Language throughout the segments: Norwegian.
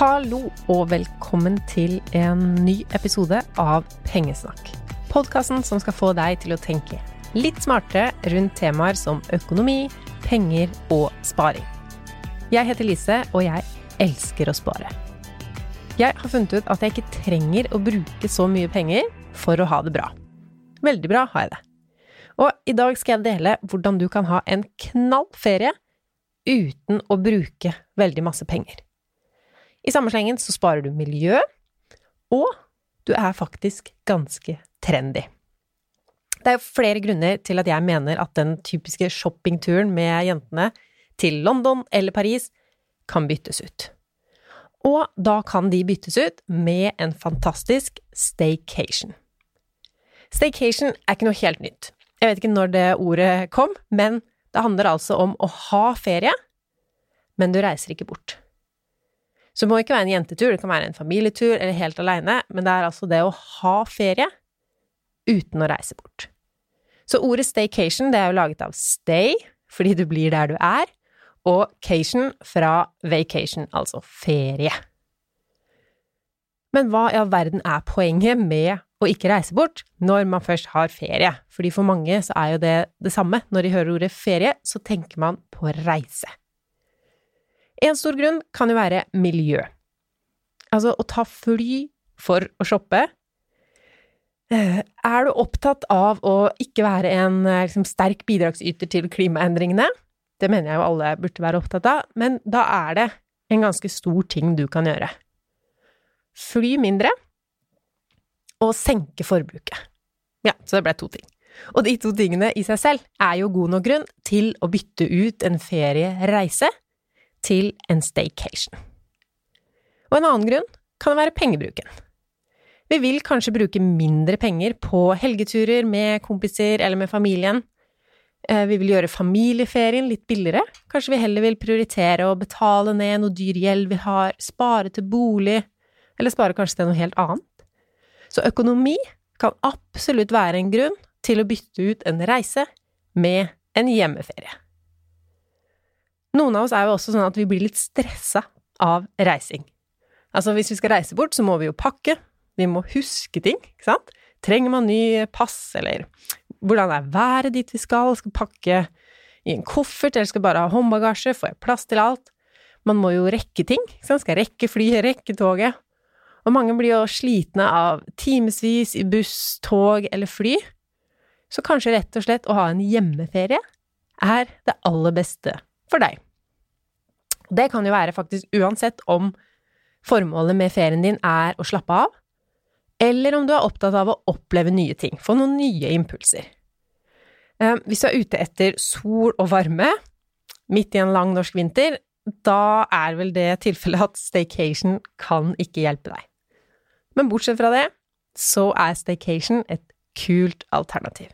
Hallo og velkommen til en ny episode av Pengesnakk. Podkasten som skal få deg til å tenke litt smartere rundt temaer som økonomi, penger og sparing. Jeg heter Lise, og jeg elsker å spare. Jeg har funnet ut at jeg ikke trenger å bruke så mye penger for å ha det bra. Veldig bra har jeg det. Og i dag skal jeg dele hvordan du kan ha en knall ferie uten å bruke veldig masse penger. I samme slengen så sparer du miljø, og du er faktisk ganske trendy. Det er jo flere grunner til at jeg mener at den typiske shoppingturen med jentene til London eller Paris kan byttes ut. Og da kan de byttes ut med en fantastisk staycation. Staycation er ikke noe helt nytt. Jeg vet ikke når det ordet kom, men det handler altså om å ha ferie, men du reiser ikke bort. Så det må ikke være en jentetur, det kan være en familietur eller helt aleine, men det er altså det å ha ferie uten å reise bort. Så ordet staycation, det er jo laget av stay, fordi du blir der du er, og cation fra vacation, altså ferie. Men hva i all verden er poenget med å ikke reise bort når man først har ferie? Fordi for mange så er jo det det samme. Når de hører ordet ferie, så tenker man på reise. En stor grunn kan jo være miljø. Altså å ta fly for å shoppe. Eh, er du opptatt av å ikke være en eh, liksom, sterk bidragsyter til klimaendringene? Det mener jeg jo alle burde være opptatt av, men da er det en ganske stor ting du kan gjøre. Fly mindre og senke forbruket. Ja, så det ble to ting. Og de to tingene i seg selv er jo god nok grunn til å bytte ut en feriereise til en staycation. Og en annen grunn kan være pengebruken. Vi vil kanskje bruke mindre penger på helgeturer med kompiser eller med familien. Eh, vi vil gjøre familieferien litt billigere. Kanskje vi heller vil prioritere å betale ned noe dyr gjeld vi har, spare til bolig, eller spare kanskje til noe helt annet. Så økonomi kan absolutt være en grunn til å bytte ut en reise med en hjemmeferie. Noen av oss er jo også sånn at vi blir litt stressa av reising. Altså, hvis vi skal reise bort, så må vi jo pakke, vi må huske ting, ikke sant? Trenger man ny pass, eller hvordan er været dit vi skal, skal pakke i en koffert, eller skal bare ha håndbagasje, får jeg plass til alt? Man må jo rekke ting, ikke sant? Skal rekke flyet, rekke toget. Og mange blir jo slitne av timevis i buss, tog eller fly. Så kanskje rett og slett å ha en hjemmeferie er det aller beste for deg. Det kan jo være faktisk uansett om formålet med ferien din er å slappe av, eller om du er opptatt av å oppleve nye ting, få noen nye impulser. Eh, hvis du er ute etter sol og varme midt i en lang norsk vinter, da er vel det tilfellet at staycation kan ikke hjelpe deg. Men bortsett fra det, så er staycation et kult alternativ.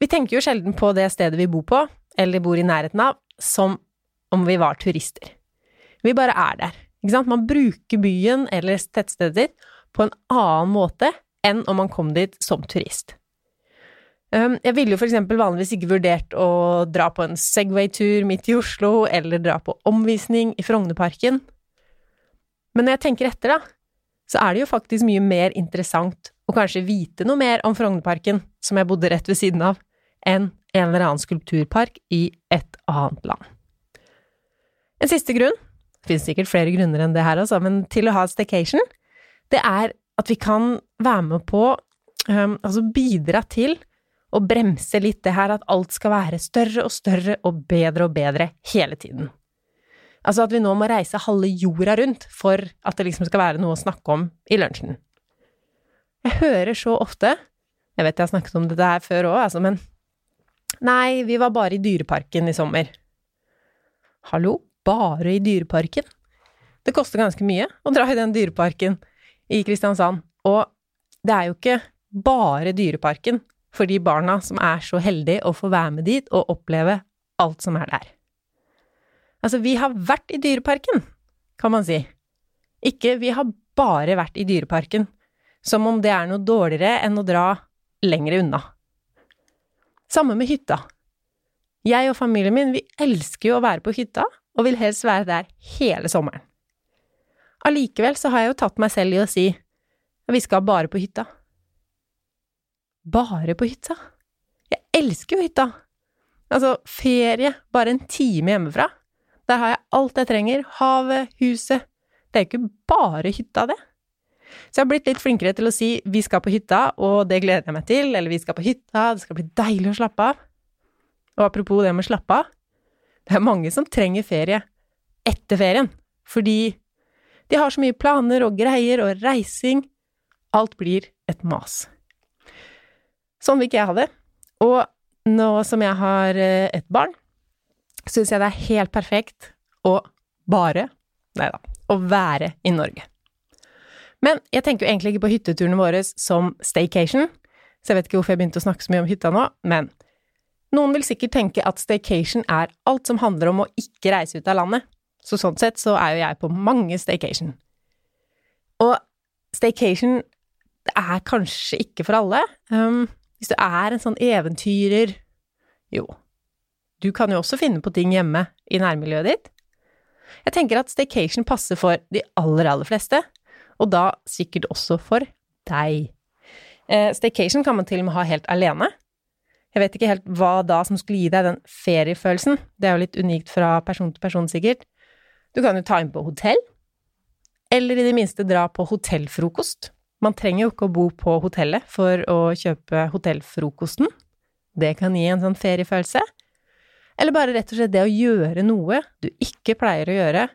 Vi tenker jo sjelden på det stedet vi bor på, eller bor i nærheten av, som om vi var turister. Vi bare er der, ikke sant? Man bruker byen eller tettstedet sitt på en annen måte enn om man kom dit som turist. Jeg ville jo for eksempel vanligvis ikke vurdert å dra på en Segway-tur midt i Oslo, eller dra på omvisning i Frognerparken. Men når jeg tenker etter, da, så er det jo faktisk mye mer interessant å kanskje vite noe mer om Frognerparken, som jeg bodde rett ved siden av, enn en eller annen skulpturpark i et annet land. En siste grunn, det finnes sikkert flere grunner enn det her også, men til å ha staycation, det er at vi kan være med på um, Altså bidra til å bremse litt det her at alt skal være større og større og bedre og bedre hele tiden. Altså at vi nå må reise halve jorda rundt for at det liksom skal være noe å snakke om i lunsjen. Jeg hører så ofte Jeg vet jeg har snakket om dette her før òg, altså, men Nei, vi var bare i Dyreparken i sommer. Hallo, bare i Dyreparken? Det koster ganske mye å dra i den dyreparken i Kristiansand, og det er jo ikke bare Dyreparken for de barna som er så heldige å få være med dit og oppleve alt som er der. Altså, vi har vært i Dyreparken, kan man si. Ikke vi har bare vært i Dyreparken, som om det er noe dårligere enn å dra lengre unna. Samme med hytta. Jeg og familien min, vi elsker jo å være på hytta, og vil helst være der hele sommeren. Allikevel så har jeg jo tatt meg selv i å si vi skal bare på hytta. Bare på hytta? Jeg elsker jo hytta! Altså, ferie, bare en time hjemmefra. Der har jeg alt jeg trenger, havet, huset. Det er jo ikke bare hytta, det. Så jeg har blitt litt flinkere til å si vi skal på hytta, og det gleder jeg meg til, eller vi skal på hytta, det skal bli deilig å slappe av. Og apropos det med slappe av, det er mange som trenger ferie etter ferien, fordi de har så mye planer og greier og reising. Alt blir et mas. Sånn vil ikke jeg ha det. Og nå som jeg har eh, et barn, syns jeg det er helt perfekt å bare Nei da å være i Norge. Men jeg tenker jo egentlig ikke på hytteturene våre som staycation, så jeg vet ikke hvorfor jeg begynte å snakke så mye om hytta nå, men noen vil sikkert tenke at staycation er alt som handler om å ikke reise ut av landet, så sånn sett så er jo jeg på mange staycation. Og staycation er kanskje ikke for alle. Um, hvis du er en sånn eventyrer Jo, du kan jo også finne på ting hjemme i nærmiljøet ditt. Jeg tenker at staycation passer for de aller, aller fleste, og da sikkert også for deg. Eh, staycation kan man til og med ha helt alene. Jeg vet ikke helt hva da som skulle gi deg den feriefølelsen, det er jo litt unikt fra person til person, sikkert. Du kan jo ta inn på hotell, eller i det minste dra på hotellfrokost. Man trenger jo ikke å bo på hotellet for å kjøpe hotellfrokosten. Det kan gi en sånn feriefølelse. Eller bare rett og slett det å gjøre noe du ikke pleier å gjøre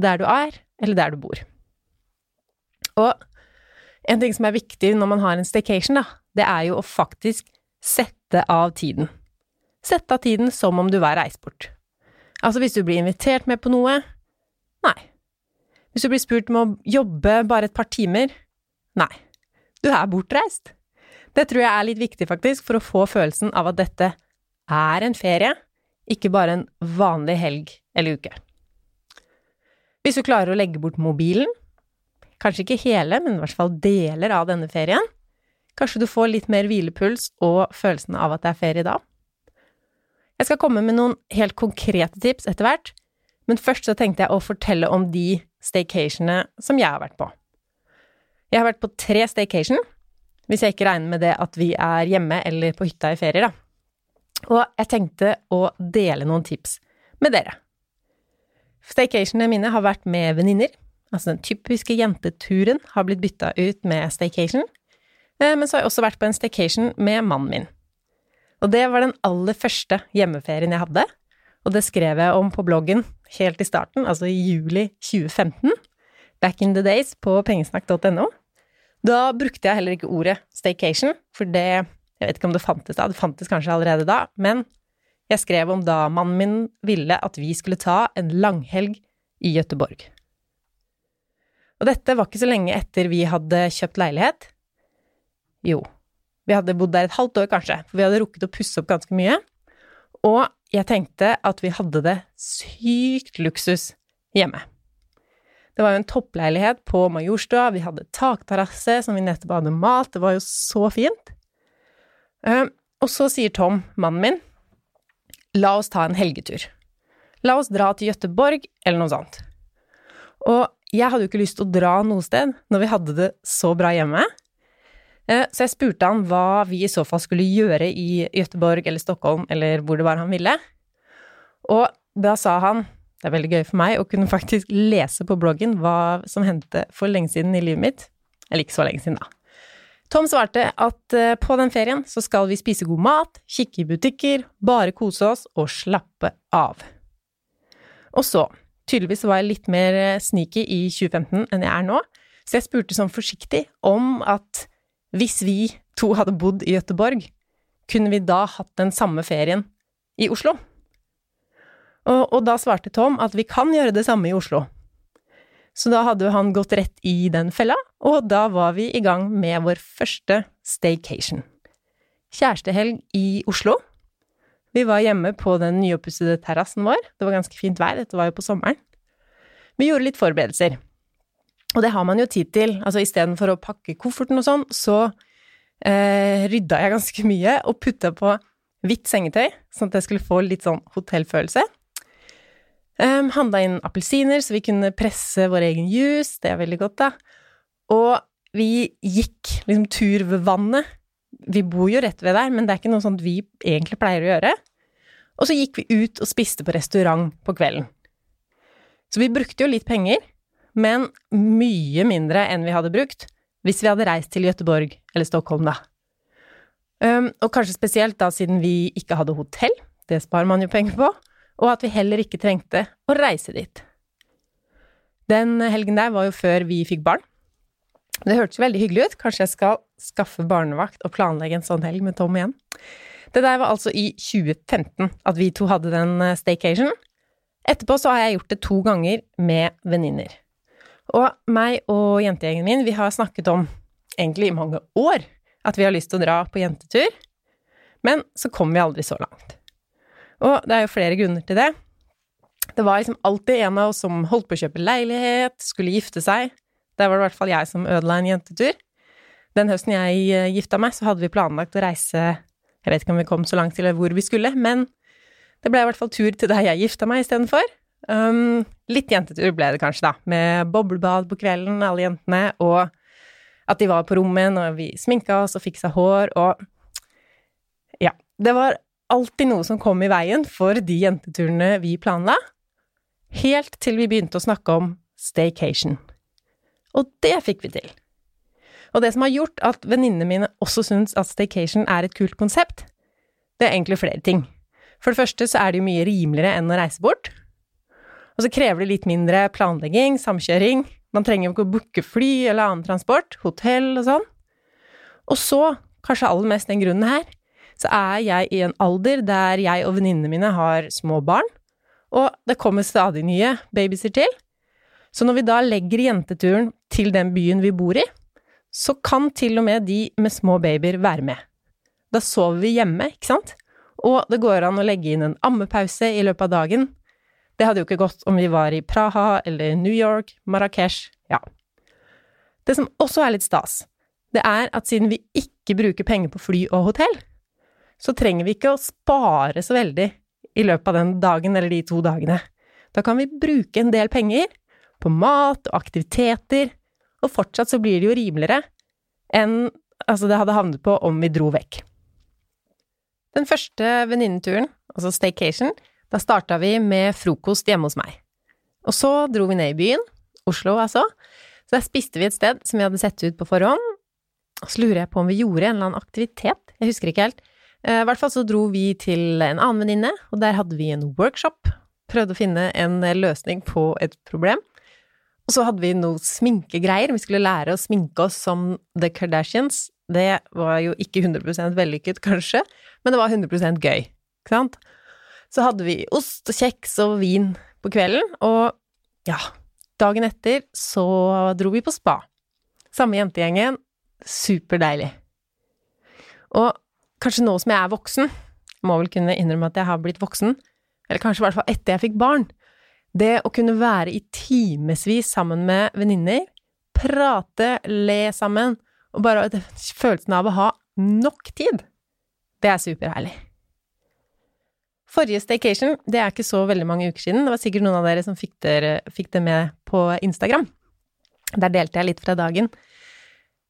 der du er, eller der du bor. Og en ting som er viktig når man har en staycation, da, det er jo å faktisk sette av tiden. Sette av tiden som om du var reist bort. Altså hvis du blir invitert med på noe nei. Hvis du blir spurt om å jobbe bare et par timer Nei, du er bortreist. Det tror jeg er litt viktig, faktisk, for å få følelsen av at dette er en ferie, ikke bare en vanlig helg eller uke. Hvis du klarer å legge bort mobilen, kanskje ikke hele, men i hvert fall deler av denne ferien, kanskje du får litt mer hvilepuls og følelsen av at det er ferie da. Jeg skal komme med noen helt konkrete tips etter hvert, men først så tenkte jeg å fortelle om de staycationene som jeg har vært på. Jeg har vært på tre staycation, hvis jeg ikke regner med det at vi er hjemme eller på hytta i ferier, da. Og jeg tenkte å dele noen tips med dere. Staycationene mine har vært med venninner, altså den typiske jenteturen har blitt bytta ut med staycation, eh, men så har jeg også vært på en staycation med mannen min. Og det var den aller første hjemmeferien jeg hadde, og det skrev jeg om på bloggen helt i starten, altså i juli 2015 back in the days på pengesnakk.no. Da brukte jeg heller ikke ordet staycation, for det Jeg vet ikke om det fantes da, det fantes kanskje allerede da, men jeg skrev om da mannen min ville at vi skulle ta en langhelg i Gøteborg. Og dette var ikke så lenge etter vi hadde kjøpt leilighet. Jo, vi hadde bodd der et halvt år, kanskje, for vi hadde rukket å pusse opp ganske mye. Og jeg tenkte at vi hadde det sykt luksus hjemme. Det var jo en toppleilighet på Majorstua, vi hadde takterrasse som vi nettopp hadde malt, det var jo så fint. Uh, og så sier Tom, mannen min, la oss ta en helgetur. La oss dra til Gøteborg, eller noe sånt. Og jeg hadde jo ikke lyst til å dra noe sted når vi hadde det så bra hjemme. Uh, så jeg spurte han hva vi i så fall skulle gjøre i Gøteborg eller Stockholm, eller hvor det var han ville. Og da sa han det er veldig gøy for meg å kunne faktisk lese på bloggen hva som hendte for lenge siden i livet mitt. Eller ikke så lenge siden, da. Tom svarte at eh, på den ferien så skal vi spise god mat, kikke i butikker, bare kose oss og slappe av. Og så, tydeligvis var jeg litt mer eh, sneaky i 2015 enn jeg er nå, så jeg spurte sånn forsiktig om at hvis vi to hadde bodd i Gøteborg, kunne vi da hatt den samme ferien i Oslo? Og, og, da svarte Tom at vi kan gjøre det samme i Oslo. Så da hadde han gått rett i den fella, og da var vi i gang med vår første staycation. Kjærestehelg i Oslo. Vi var hjemme på den nyoppussede terrassen vår, det var ganske fint vær, dette var jo på sommeren. Vi gjorde litt forberedelser. Og det har man jo tid til, altså istedenfor å pakke kofferten og sånn, så eh, rydda jeg ganske mye og putta på hvitt sengetøy, sånn at jeg skulle få litt sånn hotellfølelse. Um, Handla inn appelsiner, så vi kunne presse vår egen juice. Det er veldig godt, da. Og vi gikk liksom tur ved vannet. Vi bor jo rett ved der, men det er ikke noe sånt vi egentlig pleier å gjøre. Og så gikk vi ut og spiste på restaurant på kvelden. Så vi brukte jo litt penger, men mye mindre enn vi hadde brukt hvis vi hadde reist til Gøteborg eller Stockholm, da. Um, og kanskje spesielt da siden vi ikke hadde hotell, det sparer man jo penger på, og at vi heller ikke trengte å reise dit. Den helgen der var jo før vi fikk barn. Det hørtes veldig hyggelig ut, kanskje jeg skal skaffe barnevakt og planlegge en sånn helg med Tom igjen. Det der var altså i 2015 at vi to hadde den eh, staycation. Etterpå så har jeg gjort det to ganger med venninner. Og meg og jentegjengen min, vi har snakket om, egentlig i mange år, at vi har lyst til å dra på jentetur, men så kom vi aldri så langt. Og det er jo flere grunner til det. Det var liksom alltid en av oss som holdt på å kjøpe leilighet, skulle gifte seg. Der var det i hvert fall jeg som ødela en jentetur. Den høsten jeg eh, gifta meg, så hadde vi planlagt å reise Jeg vet ikke om vi kom så langt til hvor vi skulle, men det ble i hvert fall tur til der jeg gifta meg istedenfor. Um, litt jentetur ble det kanskje, da, med boblebad på kvelden, alle jentene, og at de var på rommet når vi sminka oss og fiksa hår, og Ja. Det var alltid noe som kom i veien for de jenteturene vi planla, helt til vi begynte å snakke om staycation. Og det fikk vi til. Og det som har gjort at venninnene mine også syns at staycation er et kult konsept, det er egentlig flere ting. For det første så er det jo mye rimeligere enn å reise bort. Og så krever det litt mindre planlegging, samkjøring. Man trenger jo ikke å booke fly eller annen transport, hotell og sånn. Og så, kanskje aller mest den grunnen her, så er jeg i en alder der jeg og venninnene mine har små barn, og det kommer stadig nye babyser til. Så når vi da legger jenteturen til den byen vi bor i, så kan til og med de med små babyer være med. Da sover vi hjemme, ikke sant? Og det går an å legge inn en ammepause i løpet av dagen, det hadde jo ikke gått om vi var i Praha eller New York, Marrakech, ja. Det som også er litt stas, det er at siden vi ikke bruker penger på fly og hotell, så trenger vi ikke å spare så veldig i løpet av den dagen eller de to dagene. Da kan vi bruke en del penger på mat og aktiviteter, og fortsatt så blir det jo rimeligere enn altså det hadde havnet på om vi dro vekk. Den første venninneturen, altså staycation, da starta vi med frokost hjemme hos meg. Og så dro vi ned i byen, Oslo altså, så der spiste vi et sted som vi hadde sett ut på forhånd. Og så lurer jeg på om vi gjorde en eller annen aktivitet, jeg husker ikke helt. Eh, I hvert fall så dro vi til en annen venninne, og der hadde vi en workshop. Prøvde å finne en løsning på et problem. Og så hadde vi noe sminkegreier, vi skulle lære å sminke oss som The Kardashians. Det var jo ikke 100% vellykket, kanskje, men det var 100 gøy, ikke sant? Så hadde vi ost og kjeks og vin på kvelden, og ja, dagen etter så dro vi på spa. Samme jentegjengen. Superdeilig. Og kanskje nå som jeg er voksen, må vel kunne innrømme at jeg har blitt voksen, eller kanskje i hvert fall etter jeg fikk barn, det å kunne være i timevis sammen med venninner, prate, le sammen, og bare følelsen av å ha nok tid, det er superherlig. Forrige staycation, det er ikke så veldig mange uker siden. Det var sikkert noen av dere som fikk, dere, fikk det med på Instagram. Der delte jeg litt fra dagen.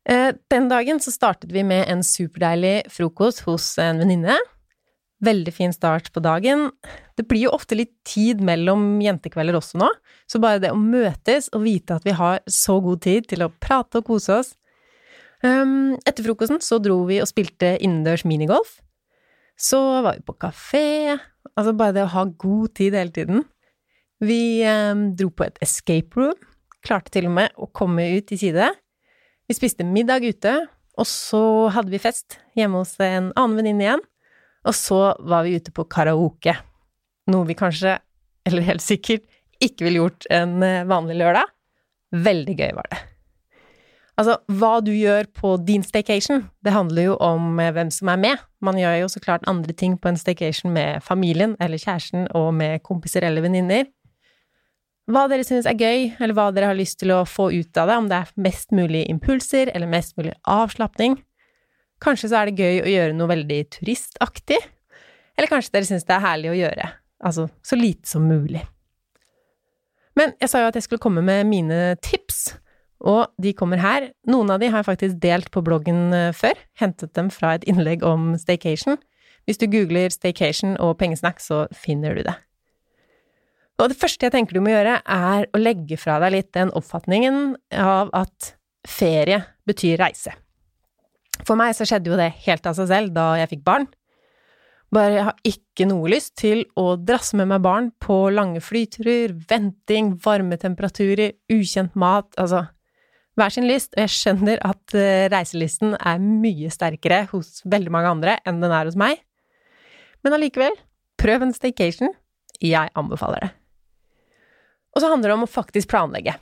Eh, den dagen så startet vi med en superdeilig frokost hos en venninne. Veldig fin start på dagen. Det blir jo ofte litt tid mellom jentekvelder også nå, så bare det å møtes og vite at vi har så god tid til å prate og kose oss ehm, Etter frokosten så dro vi og spilte innendørs minigolf. Så var vi på kafé, altså bare det å ha god tid hele tiden. Vi eh, dro på et escape room, klarte til og med å komme ut i side. Vi spiste middag ute, og så hadde vi fest hjemme hos en annen venninne igjen. Og så var vi ute på karaoke, noe vi kanskje, eller helt sikkert, ikke ville gjort en eh, vanlig lørdag. Veldig gøy var det. Altså, hva du gjør på din staycation, det handler jo om eh, hvem som er med. Man gjør jo så klart andre ting på en staycation med familien eller kjæresten og med kompiser eller venninner. Hva dere synes er gøy, eller hva dere har lyst til å få ut av det, om det er mest mulig impulser eller mest mulig avslapning. Kanskje så er det gøy å gjøre noe veldig turistaktig, eller kanskje dere synes det er herlig å gjøre, altså så lite som mulig. Men jeg sa jo at jeg skulle komme med mine tips, og de kommer her. Noen av de har jeg faktisk delt på bloggen eh, før, hentet dem fra et innlegg om staycation. Hvis du googler staycation og pengesnakk, så finner du det. Og det første jeg tenker du må gjøre, er å legge fra deg litt den oppfatningen av at ferie betyr reise. For meg så skjedde jo det helt av seg selv da jeg fikk barn. Bare jeg har ikke noe lyst til å drasse med meg barn på lange flyturer, venting, varme temperaturer, ukjent mat, altså hver sin lyst, og jeg skjønner at eh, reiselisten er mye sterkere hos veldig mange andre enn den er hos meg. Men allikevel, prøv en staycation. Jeg anbefaler det. Og så handler det om å faktisk planlegge.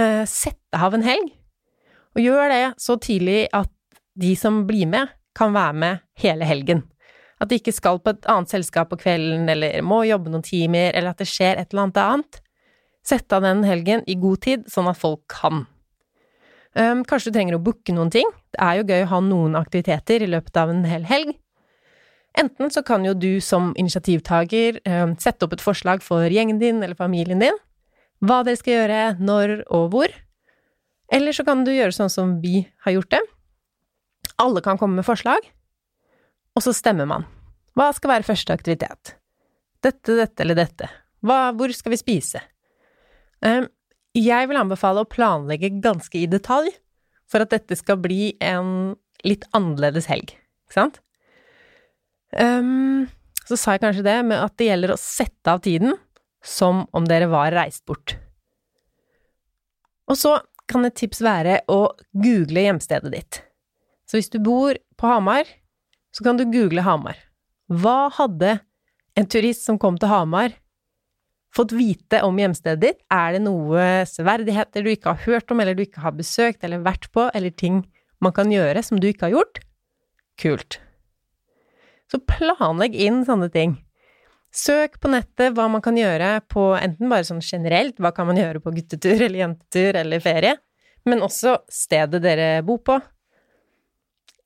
Eh, sette av en helg, og gjør det så tidlig at de som blir med, kan være med hele helgen. At de ikke skal på et annet selskap på kvelden, eller må jobbe noen timer, eller at det skjer et eller annet annet. Sett av den helgen i god tid, sånn at folk kan. Um, kanskje du trenger å booke noen ting. Det er jo gøy å ha noen aktiviteter i løpet av en hel helg. Enten så kan jo du som initiativtaker um, sette opp et forslag for gjengen din eller familien din, hva dere skal gjøre, når og hvor. Eller så kan du gjøre sånn som vi har gjort det. Alle kan komme med forslag, og så stemmer man. Hva skal være første aktivitet? Dette, dette eller dette. Hva, hvor skal vi spise? Um, jeg vil anbefale å planlegge ganske i detalj for at dette skal bli en litt annerledes helg, ikke sant? Um, så sa jeg kanskje det med at det gjelder å sette av tiden som om dere var reist bort. Og så kan et tips være å google hjemstedet ditt. Så hvis du bor på Hamar, så kan du google Hamar. Hva hadde en turist som kom til Hamar, fått vite om hjemstedet ditt? Er det noe severdigheter du ikke har hørt om, eller du ikke har besøkt eller vært på, eller ting man kan gjøre som du ikke har gjort? Kult. Så planlegg inn sånne ting. Søk på nettet hva man kan gjøre på enten bare sånn generelt, hva kan man gjøre på guttetur eller jentetur eller ferie, men også stedet dere bor på,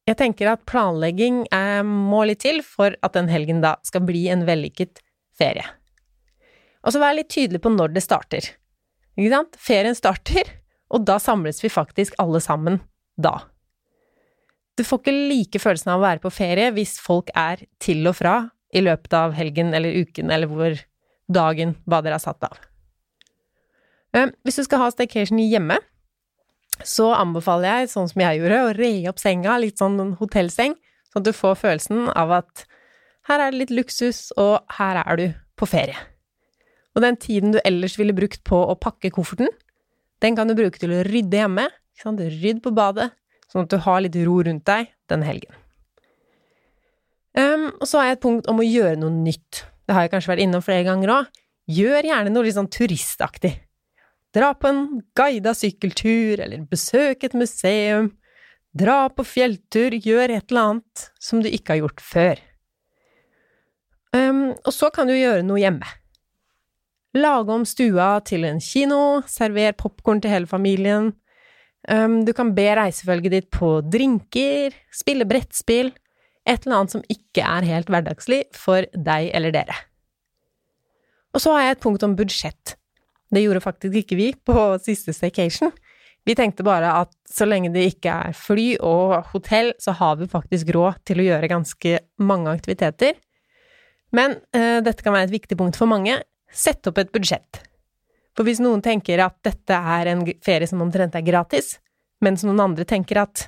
jeg tenker at planlegging er, må litt til for at den helgen da skal bli en vellykket ferie. Og så vær litt tydelig på når det starter. Ikke sant? Ferien starter, og da samles vi faktisk alle sammen da. Du får ikke like følelsen av å være på ferie hvis folk er til og fra i løpet av helgen eller uken eller hvor dagen hva dere har satt av. Eh, hvis du skal ha staycation hjemme, så anbefaler jeg, sånn som jeg gjorde, å re opp senga, litt sånn hotellseng, sånn at du får følelsen av at her er det litt luksus, og her er du på ferie. Og den tiden du ellers ville brukt på å pakke kofferten, den kan du bruke til å rydde hjemme, rydd på badet, sånn at du har litt ro rundt deg den helgen. Um, og så har jeg et punkt om å gjøre noe nytt. Det har jeg kanskje vært innom flere ganger òg. Gjør gjerne noe litt sånn turistaktig. Dra på en guida sykkeltur, eller besøk et museum. Dra på fjelltur, gjør et eller annet som du ikke har gjort før. Um, og så kan du gjøre noe hjemme. Lage om stua til en kino, server popkorn til hele familien. Um, du kan be reisefølget ditt på drinker, spille brettspill, et eller annet som ikke er helt hverdagslig for deg eller dere. Og så har jeg et punkt om budsjett. Det gjorde faktisk ikke vi på siste staycation. Vi tenkte bare at så lenge det ikke er fly og hotell, så har vi faktisk råd til å gjøre ganske mange aktiviteter. Men eh, dette kan være et viktig punkt for mange. Sett opp et budsjett. For hvis noen tenker at dette er en ferie som omtrent er gratis, mens noen andre tenker at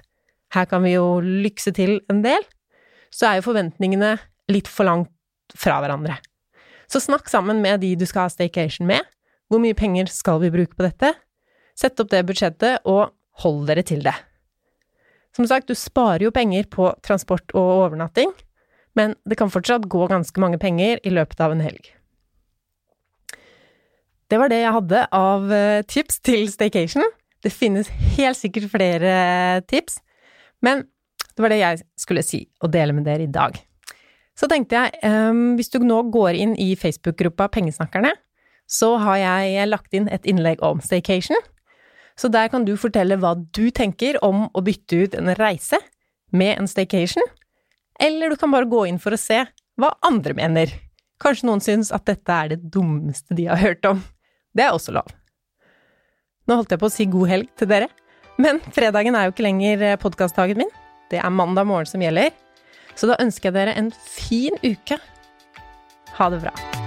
her kan vi jo lykse til en del, så er jo forventningene litt for langt fra hverandre. Så snakk sammen med de du skal ha staycation med, hvor mye penger skal vi bruke på dette? Sett opp det budsjettet, og hold dere til det. Som sagt, du sparer jo penger på transport og overnatting, men det kan fortsatt gå ganske mange penger i løpet av en helg. Det var det jeg hadde av eh, tips til staycation. Det finnes helt sikkert flere tips, men det var det jeg skulle si og dele med dere i dag. Så tenkte jeg, um, hvis du nå går inn i Facebook-gruppa Pengesnakkerne, så har jeg lagt inn et innlegg om staycation. Så der kan du fortelle hva du tenker om å bytte ut en reise med en staycation, eller du kan bare gå inn for å se hva andre mener. Kanskje noen syns at dette er det dummeste de har hørt om. Det er også lov. Nå holdt jeg på å si god helg til dere, men fredagen er jo ikke lenger podkastdagen min. Det er mandag morgen som gjelder. Så da ønsker jeg dere en fin uke. Ha det bra.